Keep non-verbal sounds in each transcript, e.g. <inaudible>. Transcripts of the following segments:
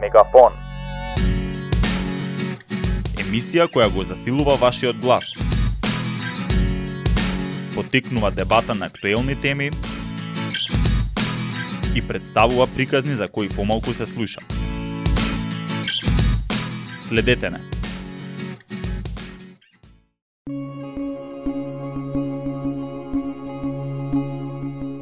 Мегафон. Емисија која го засилува вашиот глас. Потикнува дебата на актуелни теми и представува приказни за кои помалку се слуша. Следете не.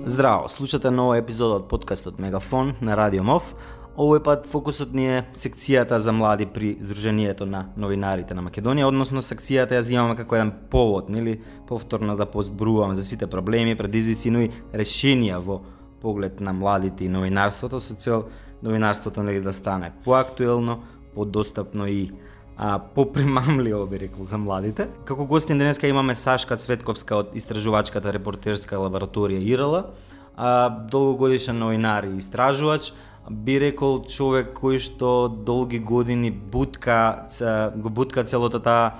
Здраво, слушате нова епизода од подкастот Мегафон на Радио МОВ. Овој пат фокусот ни е секцијата за млади при Сдруженијето на новинарите на Македонија, односно секцијата ја земаме како еден повод, нели, повторно да позбрувам за сите проблеми, предизвици, но и решенија во поглед на младите и новинарството со цел новинарството нели да стане поактуелно, подостапно и а, попримамливо би рекол за младите. Како гостин денеска имаме Сашка Цветковска од истражувачката репортерска лабораторија ИРЛ, а, долгогодишен новинар и истражувач, би рекол човек кој што долги години бутка го бутка целото таа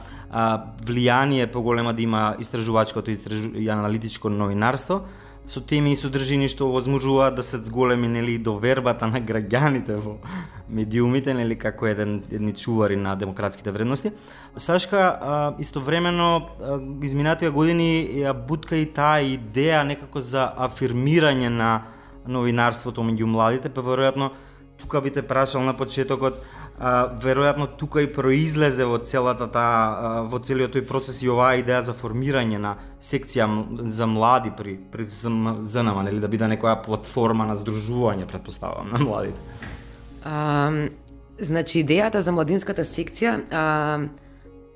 влијание поголема да има истражувачкото и аналитичко новинарство со теми и содржини што возможуваат да се зголеми нели довербата на граѓаните во медиумите нели како еден едни чувари на демократските вредности. Сашка а, истовремено а, изминативе години ја бутка и таа идеја некако за афирмирање на новинарството меѓу младите, па веројатно тука би те прашал на почетокот а, веројатно тука и произлезе во целата таа во целиот тој процес и оваа идеја за формирање на секција за млади при при ЗНМ, нели да биде некоја платформа на здружување, предпоставам на младите. А, значи идејата за младинската секција а,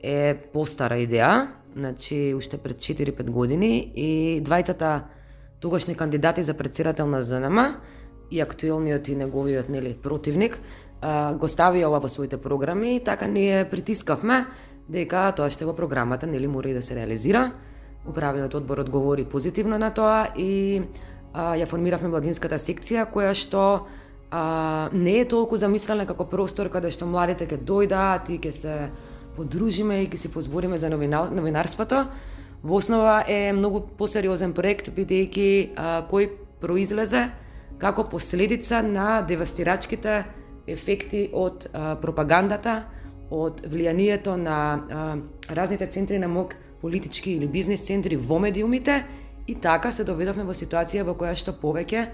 е постара идеја, значи уште пред 4-5 години и двајцата тогашни кандидати за председател на ЗНМ и актуелниот и неговиот нели противник го стави ова во своите програми и така ние притискавме дека тоа што во програмата нели мора и да се реализира. Управниот одбор одговори позитивно на тоа и а, ја формиравме младинската секција која што а, не е толку замислена како простор каде што младите ќе дојдат и ќе се подружиме и ќе се позбориме за новина, новинарството. Во основа е многу посериозен проект бидејќи кој произлезе како последица на девастирачките ефекти од а, пропагандата, од влијанието на а, разните центри на мок, политички или бизнес центри во медиумите и така се доведовме во ситуација во која што повеќе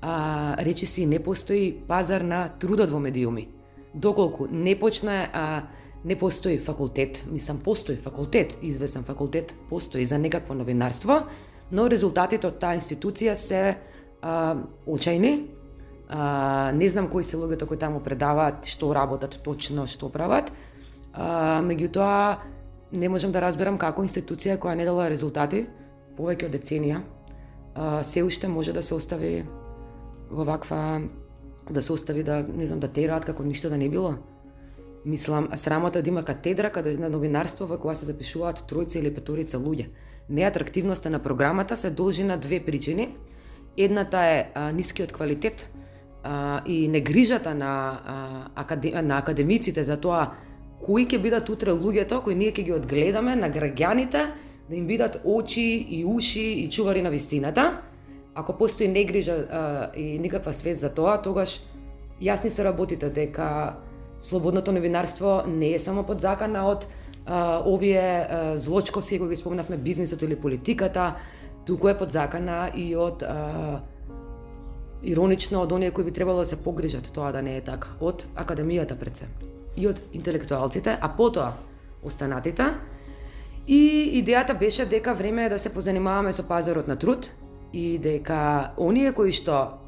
а, речиси не постои пазар на трудот во медиуми. Доколку не почне а, не постои факултет, мислам постои факултет, известен факултет постои за некакво новинарство, но резултатите од таа институција се а, очајни, А, не знам кои се луѓето кои таму предаваат, што работат точно, што прават. А, меѓутоа, не можам да разберам како институција која не дала резултати повеќе од деценија, а, се уште може да се остави во ваква да се остави да не знам да тераат како ништо да не било. Мислам, срамота да има катедра каде на новинарство во која се запишуваат тројца или петорица луѓе. Неатрактивноста на програмата се должи на две причини. Едната е а, нискиот квалитет а, и негрижата на, а, на академиците за тоа кои ќе бидат утре луѓето кои ние ќе ги одгледаме на граѓаните да им бидат очи и уши и чувари на вистината. Ако постои негрижа а, и никаква свест за тоа, тогаш јасни се работите дека слободното новинарство не е само под закана од а, овие а, злочковци кои ги спомнавме бизнисот или политиката, туку е под закана и од а, иронично од оние кои би требало да се погрижат тоа да не е така, од академијата пред се и од интелектуалците, а потоа останатите. И идејата беше дека време е да се позанимаваме со пазарот на труд и дека оние кои што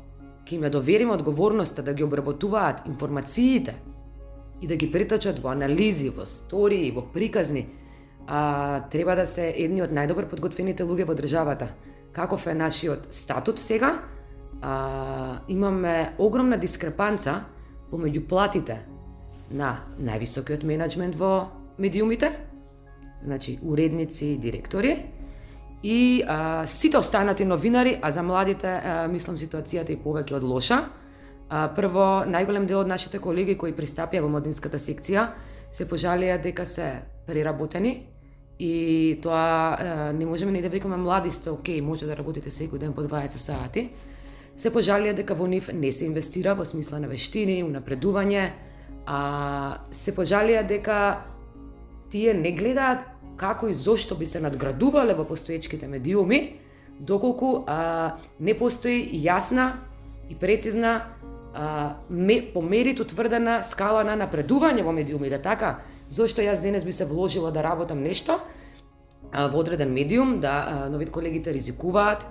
ќе им ја довериме одговорноста да ги обработуваат информациите и да ги притачат во анализи, во стории, во приказни, а, треба да се едни од најдобро подготвените луѓе во државата. Каков е нашиот статут сега, а, имаме огромна дискрепанца помеѓу платите на највисокиот менеджмент во медиумите, значи уредници, директори, и а, сите останати новинари, а за младите а, мислам ситуацијата и повеќе од лоша. Прво, најголем дел од нашите колеги кои пристапија во младинската секција се пожалија дека се преработени и тоа не можеме ни да викаме млади сте, окей, може да работите секој ден по 20 сати, се пожалија дека во нив не се инвестира во смисла на вештини, унапредување, а се пожалија дека тие не гледаат како и зошто би се надградувале во постоечките медиуми, доколку а, не постои јасна и прецизна а, ме, по мерит утврдена скала на напредување во медиумите. Така, зошто јас денес би се вложила да работам нешто а, во одреден медиум, да а, нови колегите ризикуваат,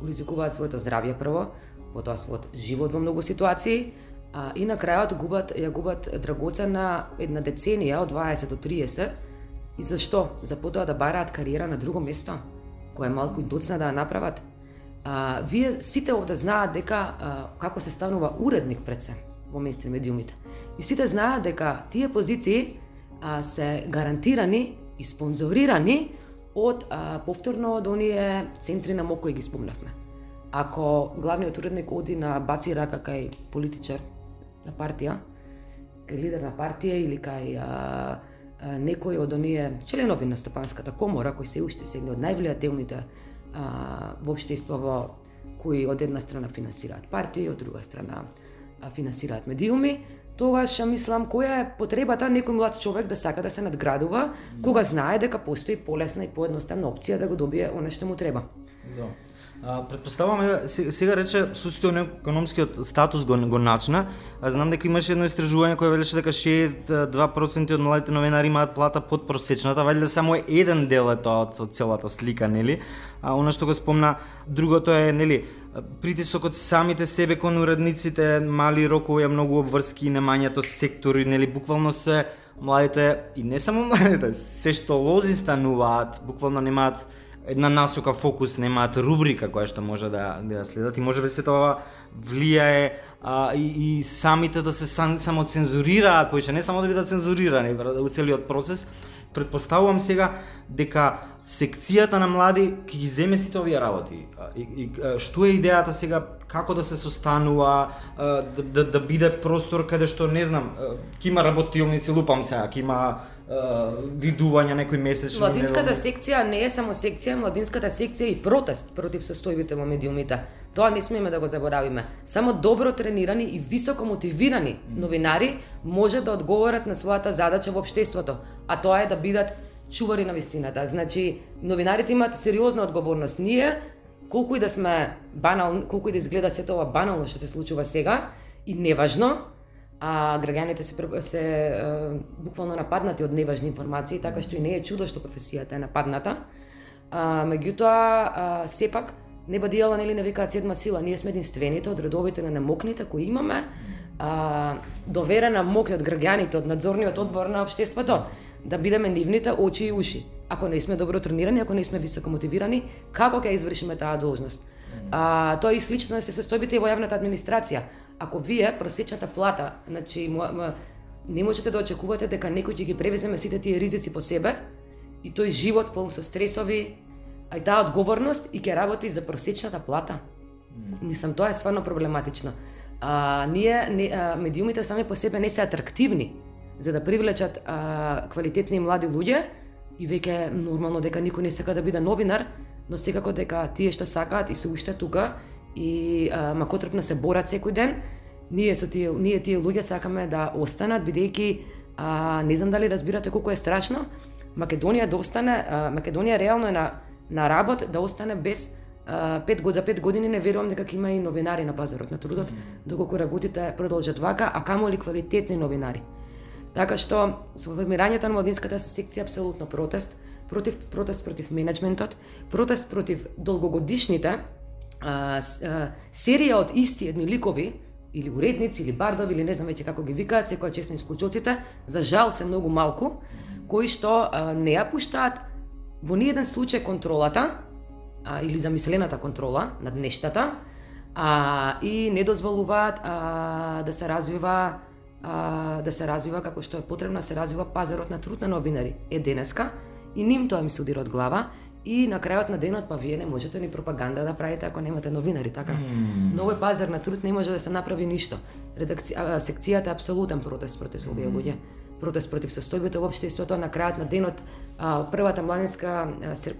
го ризикуваат своето здравје прво, потоа својот живот во многу ситуации, а, и на крајот губат, ја губат драгоцена една деценија од 20 до 30, и зашто? За потоа да бараат кариера на друго место, која е малку и доцна да ја направат. А, вие сите овде знаат дека а, како се станува уредник пред се во мейнстрим медиумите. И сите знаат дека тие позиции а, се гарантирани и спонзорирани од а, повторно од оние центри на МОК кои ги спомнавме. Ако главниот уредник оди на баци рака кај политичар на партија, кај лидер на партија или кај а, а, некој од оние членови на Стопанската комора, кои се уште се од највлијателните а, во обштеството кои од една страна финансираат партии, од друга страна а, финансираат медиуми, тогаш мислам која е потребата некој млад човек да сака да се надградува, кога знае дека постои полесна и поедноставна опција да го добие она што му треба. Да. А, предпоставаме, сега рече социјално-економскиот статус го, го начна, а знам дека имаше едно истражување кое велеше дека 62% од младите новинари имаат плата под просечната, вајде само еден дел е тоа од, од целата слика, нели? А она што го спомна, другото е, нели, притисокот самите себе кон уредниците, мали рокови, многу обврски, немањето сектори, нели, буквално се младите, и не само <laughs> младите, се што лози стануваат, буквално немаат една насока фокус, немаат рубрика која што може да да следат. И можеби се тоа влијае а, и, и самите да се сам, само цензурираат, поише не само да бидат цензурирани во целиот процес, предпоставувам сега дека секцијата на млади ќе ги земе сите овие работи. И, и што е идејата сега како да се состанува, да, да, да биде простор каде што не знам, ќе има работилници, лупам сега, ќе има видување некој месечно. Младинската секција не е само секција, младинската секција е и протест против состојбите во медиумите. Тоа не смееме да го заборавиме. Само добро тренирани и високо мотивирани новинари може да одговорат на својата задача во општеството, а тоа е да бидат чувари на вистината. Значи, новинарите имаат сериозна одговорност. Ние, колку и да сме банал, колку и да изгледа сето ова банално што се случува сега, и неважно, а граѓаните се, се буквално нападнати од неважни информации, така што и не е чудо што професијата е нападната. А, меѓутоа, а, сепак, не бадијала нели не викаат седма сила, ние сме единствените од редовите на немокните кои имаме а, доверена моќ од граѓаните, од надзорниот одбор на општеството, да бидеме нивните очи и уши. Ако не сме добро тренирани, ако не сме високо мотивирани, како ќе извршиме таа должност? А, тоа и слично е се состојбите и во јавната администрација ако вие просечната плата, значи не можете да очекувате дека некој ќе ги превеземе сите тие ризици по себе и тој живот полн со стресови, а и таа одговорност и ќе работи за просечната плата. Mm. Мислам, тоа е стварно проблематично. А, ние, не, а, медиумите сами по себе не се атрактивни за да привлечат а, квалитетни млади луѓе и веќе нормално дека никој не сака да биде новинар, но секако дека тие што сакаат и се уште тука и а, макотрпно се борат секој ден, ние со тие ние тие луѓе сакаме да останат бидејќи а, не знам дали разбирате колку е страшно. Македонија да остане а, Македонија реално е на на работ да остане без а, пет год за пет години не верувам дека ќе има и новинари на пазарот на трудот. Доколку работите продолжат вака а камо ли квалитетни новинари. Така што со формирањето на младинската секција апсолутно протест. Против протест против менеджментот. Протест против долгогодишните а, а, серија од исти едни ликови, или уредници, или бардови, или не знам веќе како ги викаат, секоја честни исклучоците, за жал се многу малку, кои што а, не ја пуштаат во ниеден случај контролата, а, или замислената контрола над нештата, а, и не дозволуваат а, да се развива а, да се развива како што е потребно да се развива пазарот на труд на новинари. Е денеска и ним тоа ми се удира од глава И на крајот на денот, па вие не можете ни пропаганда да правите ако немате новинари, така? Mm. Но овој пазар на труд не може да се направи ништо. Редакција, секцијата е апсолутен протест против овие луѓе. Протест против состојбите во општеството, на крајот на денот а, првата младинска,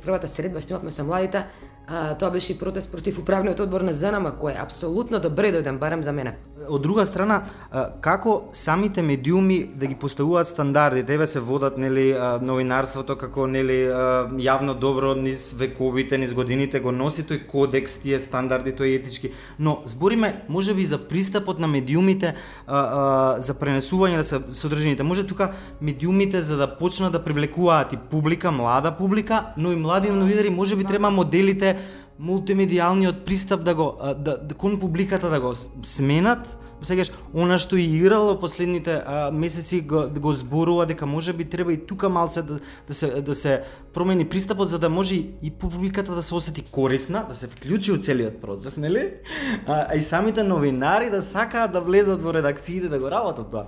првата средба што имавме со младите, а, тоа беше и протест против управниот одбор на ЗНМ, кој е апсолутно добре дојден, барем за мене. Од друга страна, како самите медиуми да ги поставуваат стандарди, тебе се водат нели новинарството како нели јавно добро низ вековите, низ годините го носи тој кодекс, тие стандарди, тој етички. Но збориме можеби за пристапот на медиумите за пренесување на содржините. Може тука медиумите за да почнат да привлекуваат и публика, млада публика, но и млади новинари можеби треба моделите мултимедијалниот пристап да го да, да кон публиката да го сменат Сегаш, она што и играло последните а, месеци го, го зборува дека може би треба и тука малце да, да, се, да се промени пристапот за да може и публиката да се осети корисна, да се вклучи у целиот процес, нели? А, а и самите новинари да сакаат да влезат во редакциите да го работат тоа.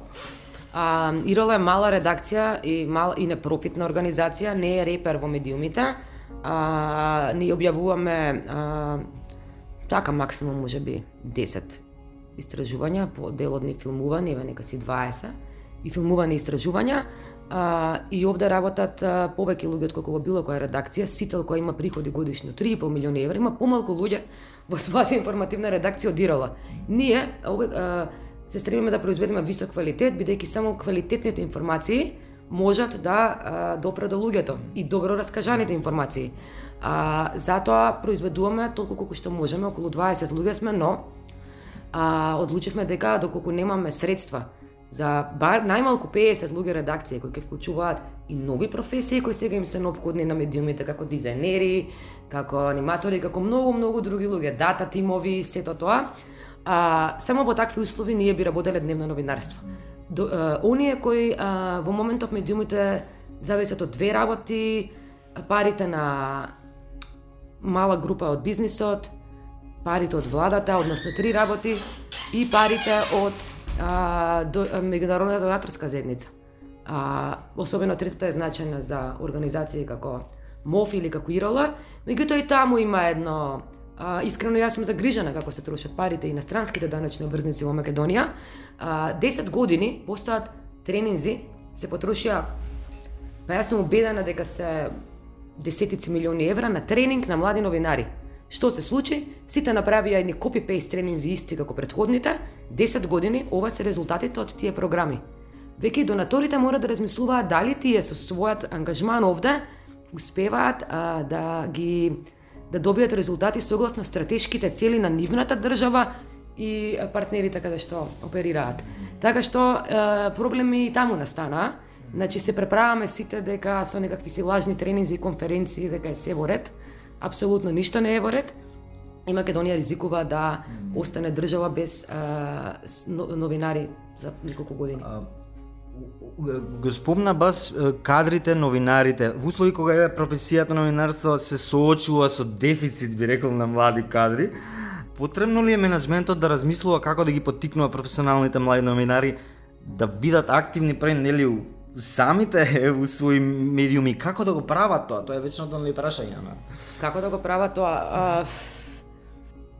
А, Ирол е мала редакција и мал и непрофитна организација, не е репер во медиумите. А, ние објавуваме а, така максимум може би 10 истражувања, по делодни филмувани, еве нека си 20 и филмувани истражувања. А, и овде работат а, повеќе луѓе од колку во било која редакција. Сител која има приходи годишно 3,5 милиони евра, има помалку луѓе во својата <laughs> информативна редакција од Ирола. Ние ове, а, се стремиме да произведеме висок квалитет, бидејќи само квалитетните информации можат да допре до луѓето и добро раскажаните информации. А, затоа произведуваме толку колку што можеме, околу 20 луѓе сме, но а, одлучивме дека доколку немаме средства за бар најмалку 50 луѓе редакција кои ќе вклучуваат и нови професии кои сега им се необходни на медиумите како дизајнери, како аниматори, како многу многу други луѓе, дата тимови, сето тоа. А, само во такви услови ние би работеле дневно новинарство. До, а, оние кои а, во моментот медиумите зависат од две работи, парите на мала група од бизнисот, парите од владата, односно три работи, и парите од а, до, а, меѓународната донаторска заедница. А, особено третата е значајна за организации како МОФ или како ИРОЛА, меѓутоа и таму има едно А, искрено јас сум загрижена како се трошат парите и на странските даночни обрзници во Македонија. А, 10 години постојат тренинзи, се потрошија па јас сум убедена дека се десетици милиони евра на тренинг на млади новинари. Што се случи? Сите направија едни копи-пейст тренинзи исти како претходните. 10 години ова се резултатите од тие програми. Веќе и донаторите мора да размислуваат дали тие со својот ангажман овде успеваат а, да ги да добијат резултати согласно стратешките цели на нивната држава и партнерите каде што оперираат. Така што проблеми и таму настанаа. Значи се преправаме сите дека со некакви си лажни тренинзи и конференции дека е се во ред. Апсолутно ништо не е во ред. И Македонија ризикува да остане држава без а, новинари за неколку години. Го спомна бас кадрите, новинарите. Во услови кога е професијата новинарство се соочува со дефицит, би рекол, на млади кадри, потребно ли е менеджментот да размислува како да ги поттикнува професионалните млади новинари да бидат активни пред нели у самите у своји медиуми, како да го прават тоа? Тоа е вечното нели прашање. Како да го прават тоа? А,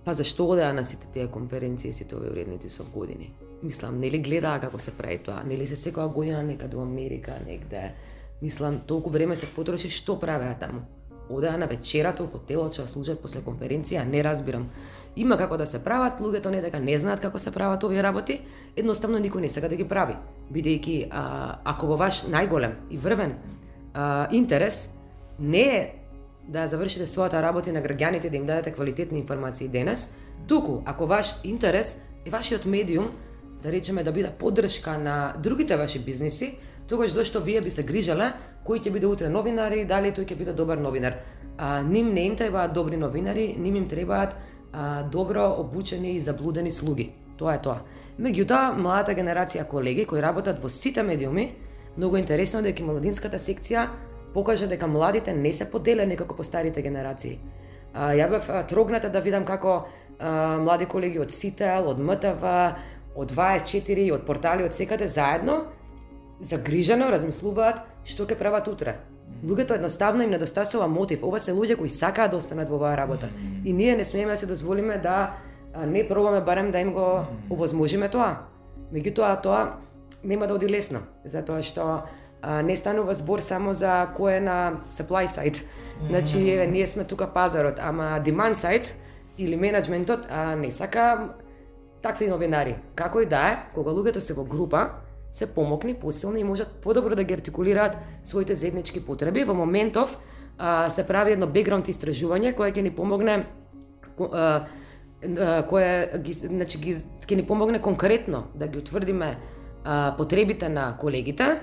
па зашто одеа на сите тие конференции, сите овие уредници со години? Мислам, нели гледаа како се прави тоа? Нели се секоја година некаде во Америка, негде? Мислам, толку време се потроши, што правеа таму? Одеа на вечерата во хотелот, што служат после конференција, не разбирам. Има како да се прават, луѓето не дека не знаат како се прават овие работи, едноставно никој не сака да ги прави. Бидејќи, а, ако во ваш најголем и врвен а, интерес не е да завршите својата работа и на граѓаните да им дадете квалитетни информации денес, туку ако ваш интерес е вашиот медиум да речеме да биде поддршка на другите ваши бизниси, тогаш зошто вие би се грижале кој ќе биде утре новинар и дали тој ќе биде добар новинар. А, ним не им требаат добри новинари, ним им требаат а, добро обучени и заблудени слуги. Тоа е тоа. Меѓутоа, младата генерација колеги кои работат во сите медиуми, многу интересно е дека младинската секција покажа дека младите не се поделени како по старите генерации. А, ја бев трогната да видам како а, млади колеги од Сител, од МТВ, од 24, од портали од секаде заедно загрижено размислуваат што ќе прават утре. Луѓето едноставно им недостасува мотив. Ова се луѓе кои сакаат да останат во оваа работа. И ние не смееме да се дозволиме да не пробаме барем да им го овозможиме тоа. Меѓутоа тоа нема да оди лесно, затоа што а, не станува збор само за кој е на supply side. Значи, еве, ние сме тука пазарот, ама demand side или менеджментот а, не сака такви новинари. Како и да е, кога луѓето се во група, се помокни, посилни и можат подобро да ги артикулираат своите заеднички потреби. Во моментов а, се прави едно бекграунд истражување кое ќе ни помогне а, а, кое ги, значи, ги, ќе ни помогне конкретно да ги утврдиме а, потребите на колегите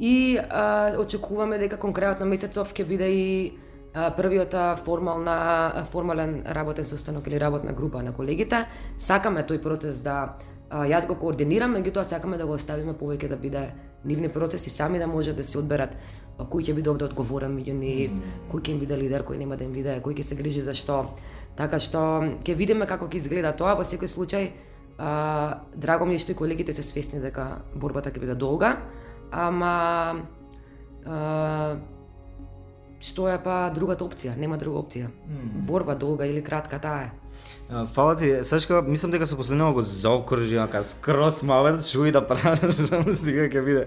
и а, очекуваме дека кон крајот на месецов ќе биде и а, првиот формална формален работен состанок или работна група на колегите. Сакаме тој процес да јас го координирам, меѓутоа сакаме да го оставиме повеќе да биде нивни процеси сами да можат да се одберат кој ќе биде овде одговорен меѓу нив, кој ќе им биде лидер, кој нема да им биде, кој ќе се грижи за што. Така што ќе видиме како ќе изгледа тоа, во секој случај а, драго ми е што и колегите се свесни дека борбата ќе биде долга, ама а, што е па другата опција? Нема друга опција. Борба долга или кратка таа е. Фала ти, Сашка, мислам дека со последново го заокружи, ака скрос мале, што и да правиш, <laughs> сега ќе биде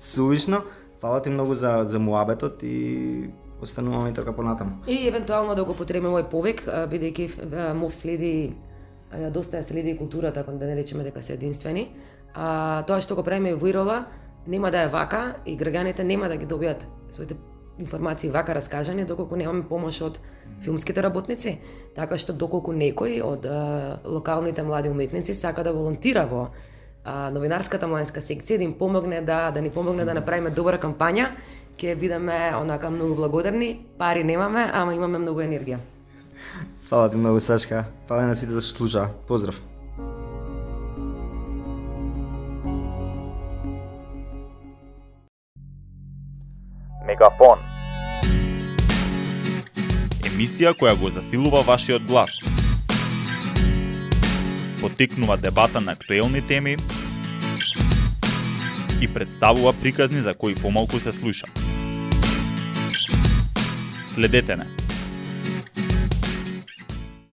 сувишно. Фала ти многу за, за муабетот и остануваме и така понатаму. И евентуално да го потребиме овој повек, бидејќи мов следи доста следи културата, ако да не речеме дека се единствени. А, тоа што го правиме во Ирола нема да е вака и граѓаните нема да ги добијат своите информации вака раскажани доколку немаме помош од филмските работници. Така што доколку некој од а, локалните млади уметници сака да волонтира во а, новинарската младинска секција да им помогне да да ни помогне да направиме добра кампања, ќе бидеме онака многу благодарни. Пари немаме, ама имаме многу енергија. Фала ти многу, Сашка. Фала на сите за што слушаа. Поздрав. Мегафон. Емисија која го засилува вашиот глас. Потикнува дебата на актуелни теми и представува приказни за кои помалку се слуша. Следете не.